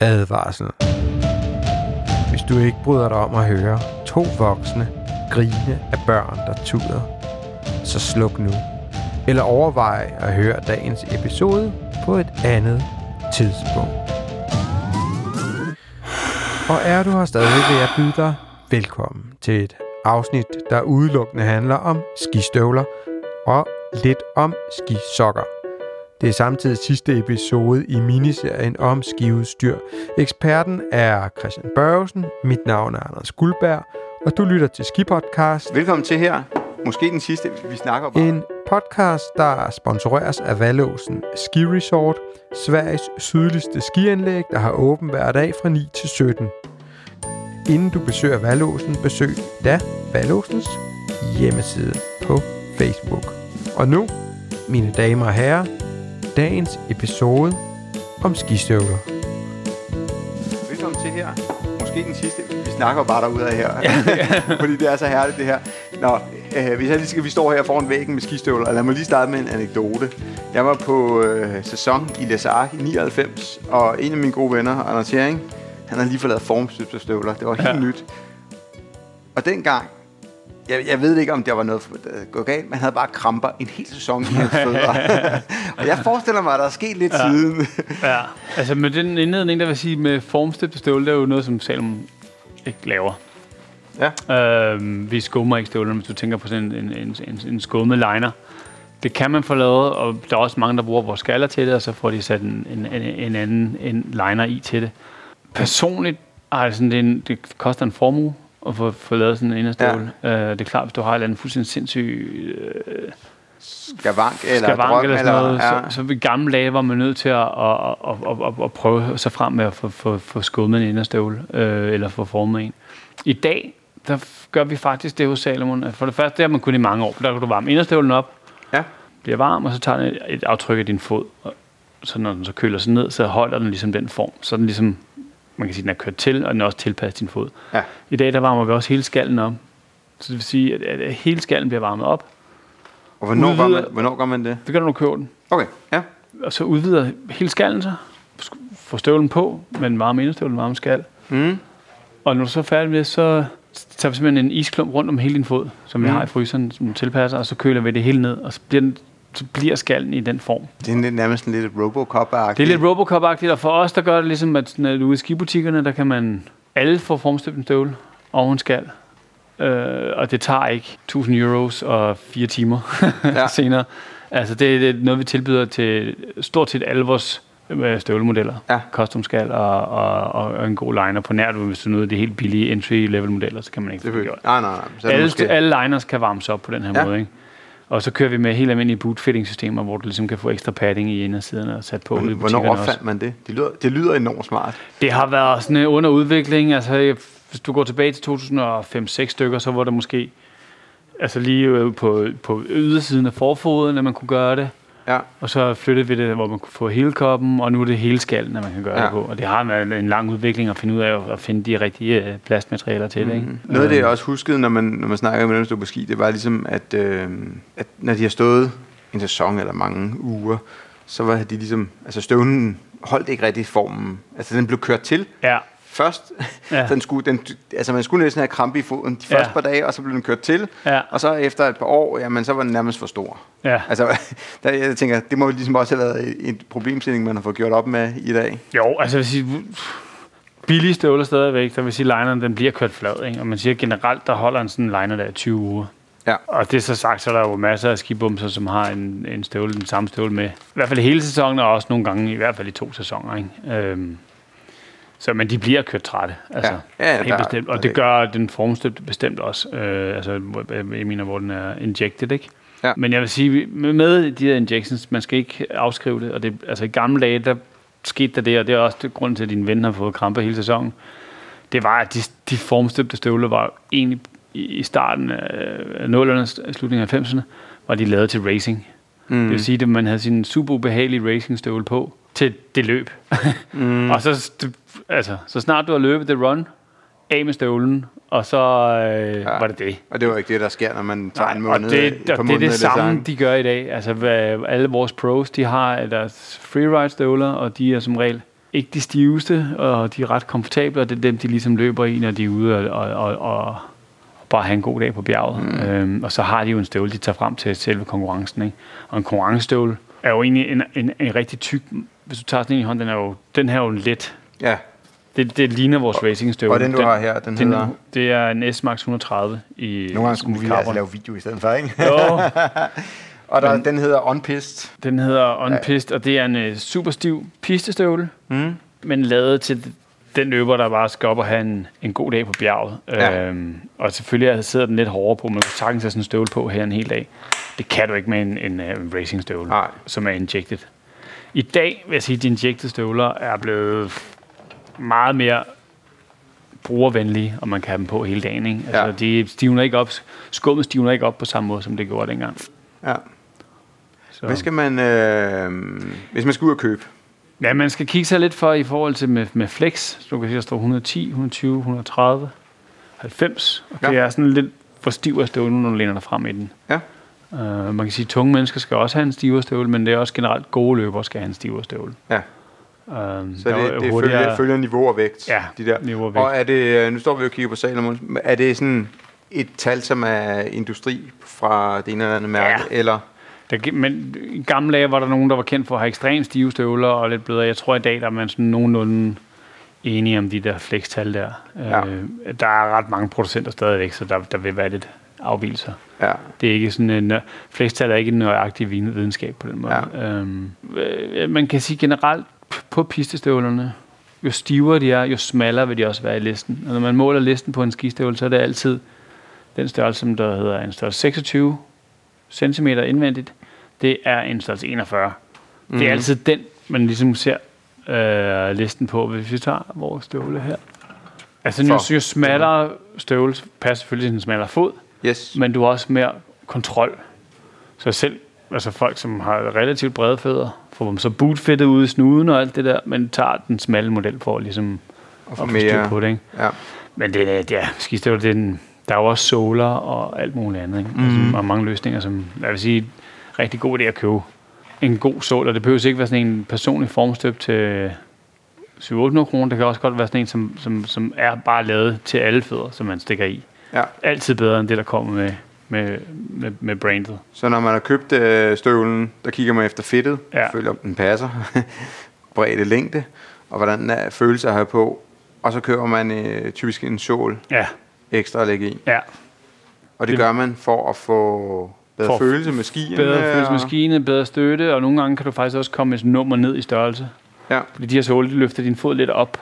Advarsel. Hvis du ikke bryder dig om at høre to voksne grine af børn, der tuder, så sluk nu. Eller overvej at høre dagens episode på et andet tidspunkt. Og er du her stadig ved at byde dig velkommen til et afsnit, der udelukkende handler om skistøvler og lidt om skisokker. Det er samtidig sidste episode i miniserien om skiudstyr. Eksperten er Christian Børgesen, mit navn er Anders Guldberg, og du lytter til Skipodcast. Velkommen til her. Måske den sidste, vi snakker om. En podcast, der sponsoreres af Valåsen Ski Resort, Sveriges sydligste skianlæg, der har åben hver dag fra 9 til 17. Inden du besøger Valåsen, besøg da Valåsens hjemmeside på Facebook. Og nu, mine damer og herrer, dagens episode om skistøvler. Velkommen til her. Måske den sidste, vi snakker bare derude af her. Fordi det er så herligt det her. Nå, øh, hvis jeg lige skal, vi står her foran væggen med skistøvler, lad mig lige starte med en anekdote. Jeg var på øh, sæson i Les Arc i 99, og en af mine gode venner, Anders Hering, han har lige fået lavet formstøvler. Det var helt ja. nyt. Og dengang, jeg, jeg ved ikke, om der var noget der gået galt, men han havde bare kramper en hel sæson i hans fødder. og jeg forestiller mig, at der er sket lidt Ja. siden. Ja, altså med den indledning, der vil sige, med formstøbte støvle, det er jo noget, som Salomon ikke laver. Ja. Øhm, vi skummer ikke støvlerne, hvis du tænker på sådan en, en, en, en, en skummet liner. Det kan man få lavet, og der er også mange, der bruger vores skaller til det, og så får de sat en, en, en, en anden en liner i til det. Personligt er det en, det koster en formue at få, få lavet sådan en inderstøvle. Ja. Øh, det er klart, hvis du har et eller fuldstændig sindssyg øh, Skavank eller skavank drøm. eller sådan noget, ja. så, så ved gamle dage var man nødt til at, at, at, at, at, at prøve sig frem med at få, få, få skummet en inderstøvle, øh, eller få formet en. I dag, der gør vi faktisk det hos Salomon. For det første, det har man kun i mange år, for der kan du varme inderstøvlen op, Ja. bliver varm, og så tager den et, et aftryk af din fod. Og så når den så køler sig ned, så holder den ligesom den form. Så den ligesom, man kan sige, den er kørt til, og den er også tilpasset din fod. Ja. I dag, der varmer vi også hele skallen op. Så det vil sige, at, at hele skallen bliver varmet op. Og hvornår gør, Udvider- man, hvornår gør man det? Det gør du, når du køber den. Okay, ja. og så udvider hele skallen sig, får støvlen på, med en varm inderstøvle, en varm skal. Mm. Og når du så er færdig med det, så tager vi simpelthen en isklump rundt om hele din fod, som vi Mm. har i fryseren, som tilpasser, og så køler vi det hele ned, og så bliver, den, bliver skallen i den form. Det er lidt, nærmest sådan lidt et robocop Det er lidt Robocop-agtigt, og for os, der gør det ligesom, at når du er i skibutikkerne, der kan man alle få formstøbt en støvle og en skal. Øh, og det tager ikke 1000 euros og fire timer Ja. senere. Altså det, det er noget, vi tilbyder til stort set alle vores øh, støvlemodeller. Ja. Custom skal og, og, og, en god liner på nært, hvis du er noget af de helt billige entry-level modeller, så kan man ikke få det gjort. Nej, nej, nej. Det Alle, måske... alle liners kan varmes op på den her ja. måde, ikke? Og så kører vi med helt almindelige bootfitting-systemer, hvor du ligesom kan få ekstra padding i indersiderne og sat på i Hvornår også. opfandt man det? Det lyder, det lyder enormt smart. Det har været sådan øh, under udvikling. Altså, hvis du går tilbage til 2005-6 stykker, så var der måske altså lige på, på ydersiden af forfoden, at man kunne gøre det. Ja. Og så flyttede vi det, hvor man kunne få hele koppen, og nu er det hele skallen, at man kan gøre Ja. det på. Og det har været en lang udvikling at finde ud af at finde de rigtige øh, plastmaterialer til det. Ikke? Mm. Noget af det, jeg også huskede, når man, når man snakker med dem, der stod på ski, det var ligesom, at, øh, at når de har stået en sæson eller mange uger, så var de ligesom, altså støvlen holdt ikke rigtig formen. Altså den blev kørt til Ja, først. Ja. den skulle, den, altså man skulle næsten have krampe i foden de første Ja. par dage, og så blev den kørt til. ja, Og så efter et par år, jamen så var den nærmest for stor. ja. Altså, der, jeg tænker, det må ligesom også have været en problemstilling, man har fået gjort op med i dag. Jo, altså vil sige, billige støvler stadigvæk, så vil sige, lineren den bliver kørt flad. Ikke? Og man siger generelt, der holder en sådan liner der i 20 uger. Ja. Og det er så sagt, så er der jo masser af skibumser, som har en, en støvle, den samme støvle med. I hvert fald hele sæsonen, og også nogle gange, i hvert fald i to sæsoner. Ikke? Øhm, så, men de bliver kørt trætte. Altså, Ja. Ja, helt der- bestemt. Og det gør den formstøbte bestemt også. Øh, altså, hvor- jeg mener, hvor den er injected, ikke? Ja. Men jeg vil sige, med, de her injections, man skal ikke afskrive det. Og det, altså i gamle dage, der skete der det, og det er også det grund til, at din ven har fået krampe hele sæsonen. Det var, at de, de formstøbte støvler var egentlig i, i starten af 0'erne, slutningen af 90'erne, var de lavet til racing. Mm. Det vil sige, at man havde sin super ubehagelige racingstøvle på til det løb. mm. og så, altså, så snart du har løbet det run, af med støvlen, og så øh, ja. var det det. Og det var ikke det, der sker, når man tager en og måned. det, et par og det er det samme, design. de gør i dag. Altså, hvad, alle vores pros, de har deres freeride støvler, og de er som regel ikke de stiveste, og de er ret komfortable, og det er dem, de ligesom løber i, når de er ude og, og, og, og bare have en god dag på bjerget. Mm. Øhm, og så har de jo en støvle, de tager frem til selve konkurrencen. Ikke? Og en konkurrencestøvle er jo egentlig en, en, en rigtig tyk... Hvis du tager sådan en i hånden, den er jo, den her er jo let. Ja, Det, det ligner vores racingstøvle. og den du har her, den den, hedder... det er en S-Max 130 i Nogle gange skulle vi altså lave video i stedet for, ikke? Jo, Og der, den hedder Unpissed. den hedder Unpissed, og det er en uh, super stiv pistestøvle, Mm. men lavet til den løber, der bare skal op og have en, en god dag på bjerget. Ja. Øhm, og selvfølgelig sidder den lidt hårdere på, man kan sagtens have sådan en støvle på her en hel dag. Det kan du ikke med en, en, uh, racingstøvle, Nej. som er injected. I dag vil jeg sige, at de injected støvler er blevet meget mere brugervenlige, og man kan have dem på hele dagen. Ikke? Altså, Ja. de stivner ikke op, skummet stivner ikke op på samme måde, som det gjorde dengang. Ja. Så. Hvad skal man... Øh, hvis man skal ud og købe? Ja, man skal kigge sig lidt for i forhold til med, med flex. Så du kan se, der står 110, 120, 130, 90. Og Ja. det er sådan lidt for stiv at støvle, når du læner dig frem i den. Ja. Uh, man kan sige, at tunge mennesker skal også have en stivere støvle, men det er også generelt gode løbere skal have en stivere støvle. Ja. Uh, Så det, det følger, følger niveau og vægt, Ja, de der. niveau og vægt. Og er det, øh, nu står vi og kigger på Salomon, er det sådan et tal, som er industri fra det ene eller andet mærke, Ja. eller? Der, men i gamle dage var der nogen, der var kendt for at have ekstremt stive støvler og lidt blødere. Jeg tror i dag, der er man sådan nogenlunde enige om de der flextal der. Ja. Øh, der er ret mange producenter stadigvæk, så der, der vil være lidt afvielser. Ja. Det er ikke sådan en, nø- flextal er ikke en nøjagtig viden- videnskab på den måde. Ja. Øhm, øh, man kan sige generelt på pistestøvlerne, jo stivere de er, jo smallere vil de også være i listen. Og når man måler listen på en skistøvle, så er det altid den størrelse, som der hedder en størrelse 26 cm indvendigt. Det er en størrelse 41. Mm. Det er Mhm. altid den, man ligesom ser øh, listen på, hvis vi tager vores støvle her. Altså, jo, For- jo smallere støvle passer selvfølgelig til en smallere fod, Yes. men du har også mere kontrol. Så selv altså folk, som har relativt brede fødder, får dem så bootfittet ud i snuden og alt det der, men tager den smalle model for ligesom Og at for få styr mere. på det. Ikke? Ja. Men det er, ja, skistøvler, det er en, der er jo også soler og alt muligt andet. Ikke? Mm. Altså, og mange løsninger, som jeg vil sige, rigtig god idé at købe en god og det behøver ikke være sådan en personlig formstøb til 700 kroner. Det kan også godt være sådan en, som, som, som er bare lavet til alle fødder, som man stikker i. Ja. Altid bedre end det, der kommer med, med, med, med brandet. Så når man har købt øh, støvlen, der kigger man efter fedtet, Ja. følger om den passer, bredde, længde, og hvordan er følelse at have på. Og så køber man øh, typisk en sål Ja, ekstra at lægge i. ja. Og det, Det- gør man for at få bedre For følelse med skiene. Bedre følelse med skiene, bedre støtte, og nogle gange kan du faktisk også komme et nummer ned i størrelse. Ja, Fordi de her såle, de løfter din fod lidt op,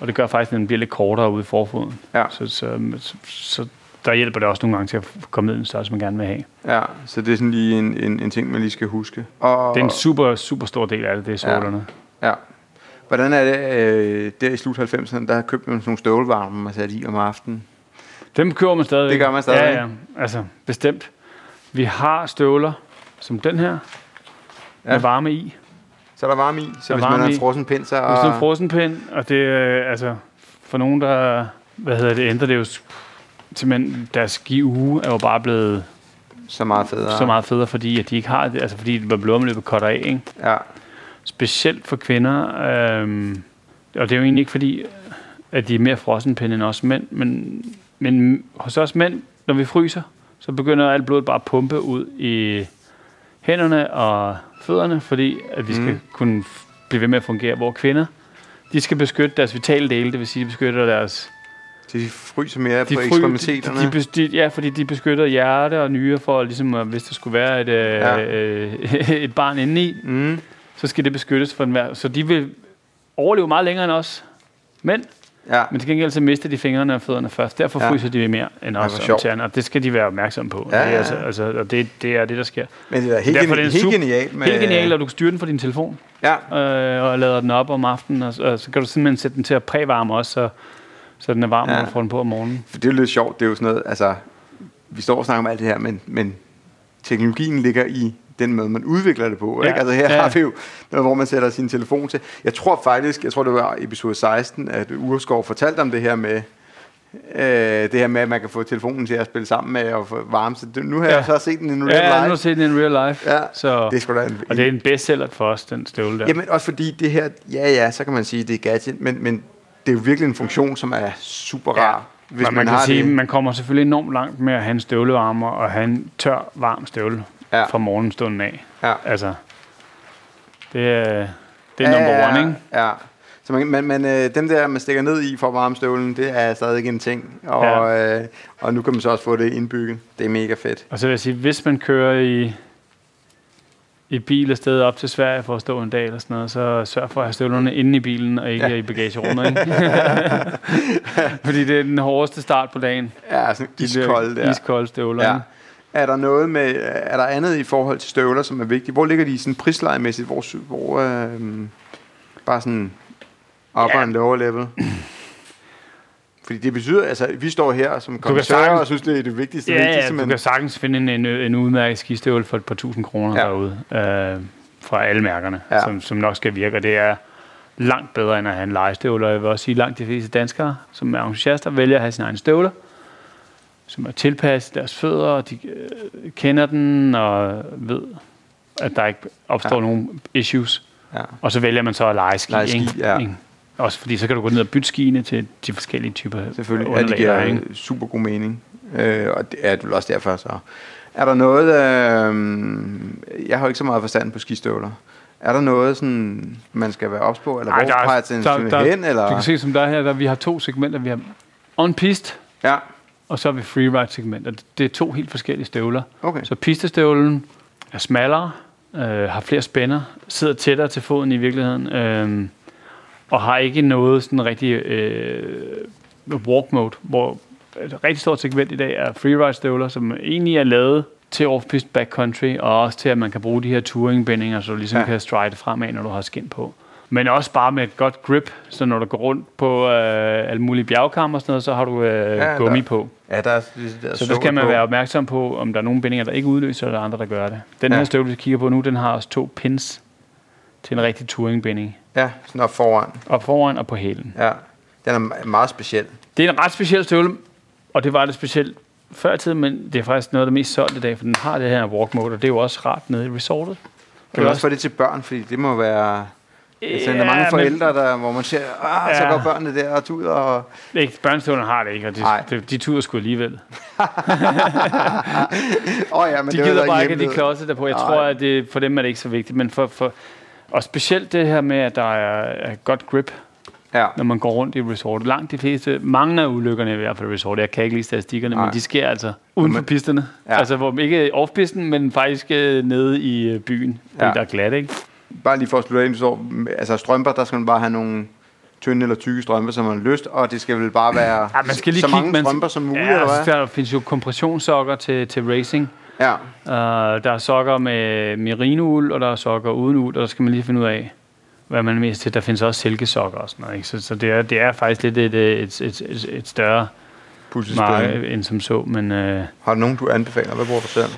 og det gør faktisk, at den bliver lidt kortere ude i forfoden. ja, Så, så, så, så der hjælper det også nogle gange til at komme ned i en størrelse, man gerne vil have. ja. Så det er sådan lige en, en, en ting, man lige skal huske. Og, Det er en super, super stor del af det, det er sålerne. Ja. Hvordan er det, øh, der i slut 90'erne, der købte man sådan nogle støvlevarme, man satte i om aftenen? Dem køber man stadig. Det gør man stadig. Ja, ja. Altså, bestemt. Vi har støvler, som den her, ja. med varme i. Så er der varme i, så Der er hvis man har en frossen pind, så... Sådan en frosenpind, og det er altså for nogen, der, hvad hedder det, ændrer det jo simpelthen, deres ski uge er jo bare blevet så meget federe. så meget federe, fordi at de ikke har det, altså fordi blodomløbet cutter af, ikke? Ja, Specielt for kvinder, øhm, og det er jo egentlig ikke fordi, at de er mere frossenpinde end os mænd, men, men hos os mænd, når vi fryser, så begynder alt blodet bare at pumpe ud i hænderne og fødderne, fordi at vi skal Mm. kunne blive ved med at fungere. Hvor kvinder, de skal beskytte deres vitale dele, det vil sige, de beskytter deres... de fryser mere De på fry- ekstremiteterne. De, de, de, ja, fordi de beskytter hjerte og nyre for, ligesom, hvis der skulle være et, Ja. ja. øh, et barn indeni, mm. så skal det beskyttes for enhver. Så de vil overleve meget længere end os mænd, Ja, men til gengæld så mister de fingrene og fødderne først. Derfor Ja. ja. fryser de mere end os om tæerne, og det skal de være opmærksomme på. Ja, Det er ja, altså, ja. altså, og det, det er det, der sker. men det er helt, Derfor er geni- det en helt genialt. Med, Helt genialt, at du kan styre den fra din telefon, Ja, øh, og lader den op om aftenen, og, og så kan du simpelthen sætte den til at prævarme også, så, så den er varm, Ja. når du får den på om morgenen. for det er jo lidt sjovt. Det er jo sådan noget, altså... Vi står og snakker om alt det her, men, men teknologien ligger i den måde, man udvikler det på. Ja. Ikke? Altså her Ja. har vi jo noget, hvor man sætter sin telefon til. Jeg tror faktisk, jeg tror det var episode 16, at Urskov fortalte om det her med, Øh, det her med, at man kan få telefonen til at spille sammen med og få varme. Så det, nu har ja. Jeg så set den i real Ja, ja, nu har life. set den in real life. Ja, så, Det er da en, og det er en bestseller for os, den støvle der. Jamen også fordi det her, ja ja, så kan man sige, det er gadget, men, men det er jo virkelig en funktion, som er super rar. Ja. Hvis man, man, kan sige, man kommer selvfølgelig enormt langt med at have en støvlevarmer og have en tør, varm støvle Ja. fra morgenstunden af. Ja. Altså, det er, det er number ja, one, ikke? Ja. Så man, men, men øh, dem der, man stikker ned i for at varme støvlen, det er stadig en ting. Og, ja. øh, og nu kan man så også få det indbygget. Det er mega fedt. Og så vil jeg sige, hvis man kører i, i bil afsted op til Sverige for at stå en dag eller sådan noget, så sørg for at have støvlerne inde i bilen og ikke Ja. i bagagerummet, ikke? Fordi det er den hårdeste start på dagen. Ja, sådan De der iskold der. Iskolde støvler. Ja. ikke? Er der noget med, er der andet i forhold til støvler, som er vigtigt? Hvor ligger de sådan prislejemæssigt? Hvor, hvor øh, bare sådan upper Ja. and lower level? Fordi det betyder, altså vi står her som sagtens- og synes, det er det vigtigste. Ja, vigtigste ja, men, du kan sagtens finde en, en, en udmærket skistøvle for et par tusind kroner Ja. derude. Øh, fra alle mærkerne, Ja. som, som nok skal virke. Og det er langt bedre end at have en legestøvle. Og jeg vil også sige, langt de fleste danskere, som er entusiaster, vælger at have sin egen støvle, som er tilpasset deres fødder, og de øh, kender den og ved, at der ikke opstår Ja. ja. nogen issues. ja. Og så vælger man så at lege ski. Lege ski, ikke? ja. Ikke? Også fordi så kan du gå ned og bytte skiene til de forskellige typer Selvfølgelig, ja, det underlag, der er, giver ikke? super god mening. Øh, og det er vel også derfor så. Er der noget, øh, jeg har ikke så meget forstand på skistøvler. Er der noget, sådan, man skal være ops på, eller Ej, hvor er- peger til der- der- hen? Eller? Du kan se, som der er her, der vi har to segmenter. Vi har on-piste, Ja, og så har vi freeride-segmenter. Det er to helt forskellige støvler. okay. Så pistestøvlen er smallere, øh, har flere spænder, sidder tættere til foden i virkeligheden, øh, og har ikke noget sådan rigtig øh, walk mode, hvor et rigtig stort segment i dag er freeride-støvler, som egentlig er lavet til off-piste backcountry, og også til, at man kan bruge de her touring-bindinger, så du ligesom ja. kan stride fremad, når du har skin på. Men også bare med et godt grip, så når du går rundt på øh, alle mulige bjergkammer og sådan noget, så har du øh, Ja, gummi der- på. Ja, der er, der er Så der skal man være opmærksom på, om der er nogle bindinger, der ikke udløser, eller andre, der gør det. Den Ja. her støvle, vi kigger på nu, den har også to pins til en rigtig touringbinding. Ja, sådan op foran. Op foran og på hælen. Ja, den er meget speciel. Det er en ret speciel støvle, og det var det specielt før i tiden, men det er faktisk noget af det mest solgte i dag, for den har det her walk mode, og det er jo også rart nede i resortet. Kan man også få det til børn, fordi det må være... Altså, der er mange men- forældre, der, hvor man siger, ah, så Ja. går børnene der og tuder. Og... Ikke, børnestøvlen har det ikke, og de, de, de tuder sgu alligevel. Oh, ja, men De det er gider der bare ikke de klodser derpå. Jeg Nej. tror, at det, for dem er det ikke så vigtigt, men for, for, og specielt det her med, at der er, er godt grip, Ja, når man går rundt i resort. Langt de fleste, mange af ulykkerne i hvert fald i resort, jeg kan ikke lide statistikkerne, Nej. men de sker altså uden for Men- pisterne. Ja. Ja. Altså hvor ikke off-pisten, men faktisk øh, nede i øh, byen, fordi Ja. der er glat, ikke? Bare lige for at slutte ind, så, altså strømper, der skal man bare have nogle tynde eller tykke strømper, som man har lyst, og det skal vel bare være Ja, man skal lige så kigge, mange man- strømper som muligt, Ja, eller hvad? der findes jo kompressionssokker til, til racing. Ja, Uh, der er sokker med merinoul, og der er sokker uden uld, og der skal man lige finde ud af, hvad man er mest til. Der findes også silkesokker og sådan noget. Ikke? Så, så det, er, det er faktisk lidt et, et, et, et, et, større marked end som så. Men uh, Har du nogen, du anbefaler? Hvad bruger du selv?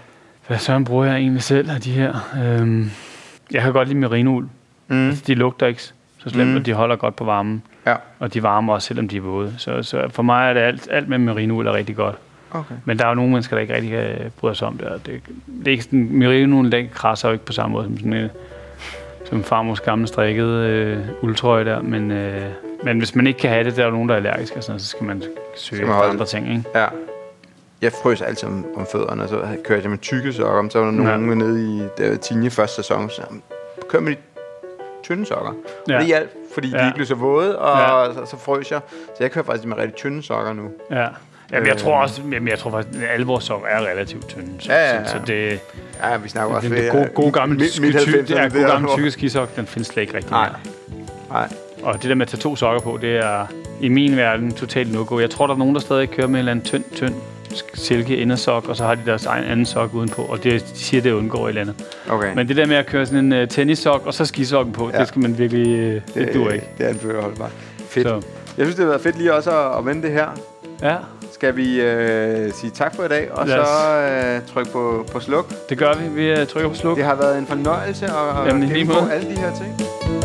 hvad søren bruger jeg egentlig selv af de her? Um, jeg kan godt lide merinoul. Mm. Altså, de lugter ikke så slemt, Mm. og de holder godt på varmen. Ja, Og de varmer også, selvom de er våde. Så, så for mig er det alt, alt med merinoul er rigtig godt. okay. Men der er jo nogle mennesker, der ikke rigtig kan bryde sig om det. og Det, det er ikke sådan, merino den krasser jo ikke på samme måde som sådan en, som farmors gamle strikkede øh, uldtrøje der. Men, øh, men hvis man ikke kan have det, der er jo nogen, der er allergiske, og sådan, så skal man søge man andre ting. Ikke? Ja. Jeg frøs altid om, om fødderne, og så kørte jeg med tykke sokker. Så var der nogen Ja. nede i der, Tinje første sæson, så sagde, "Jamen, kør med de tynde sokker. Ja. Og det hjalp, fordi ja. de ikke blev så våde, og Ja. så, så frøs jeg. Så jeg kører faktisk med rigtig tynde sokker nu. Ja. Jamen, jeg Øh. tror også, jamen, jeg tror faktisk, at alle vores sokker er relativt tynde. Så, Ja, ja, ja. så, så det, Ja, vi snakker også den, ved... den gode, gode gamle, midt- 90'erne ja, gode gamle tykke skisok, den findes slet ikke rigtig Nej. mere. Nej. Og det der med at tage to sokker på, det er i min verden totalt no-go. Jeg tror, der er nogen, der stadig kører med en eller anden tynd, tynd silke indersok, og så har de deres egen anden sok udenpå, og det, de siger, det undgår et eller andet. Okay. Men det der med at køre sådan en uh, tennissok, og så skisokken på, Ja. det skal man virkelig... Uh, det, det dur ikke. Det anfører holdbart. Fedt. Så, Jeg synes, det har været fedt lige også at, at vende det her. ja, Skal vi øh, sige tak for i dag, og Lad os. så øh, trykke på, på sluk. det gør vi. Vi uh, trykker på sluk. Det har været en fornøjelse at, at i gennemgå alle de her ting.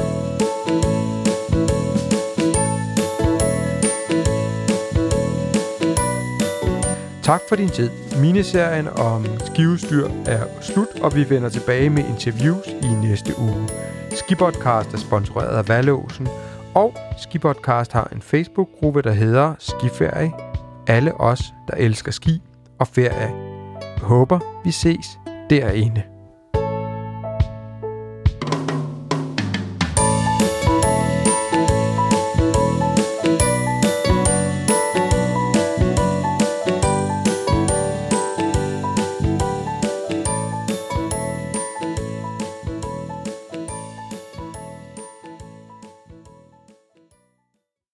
Tak for din tid. Miniserien om skivestyr er slut, og vi vender tilbage med interviews i næste uge. Skibodcast er sponsoreret af Valåsen, og Skibodcast har en Facebook-gruppe, der hedder Skiferie. Alle os, der elsker ski og ferie. Jeg håber, vi ses derinde.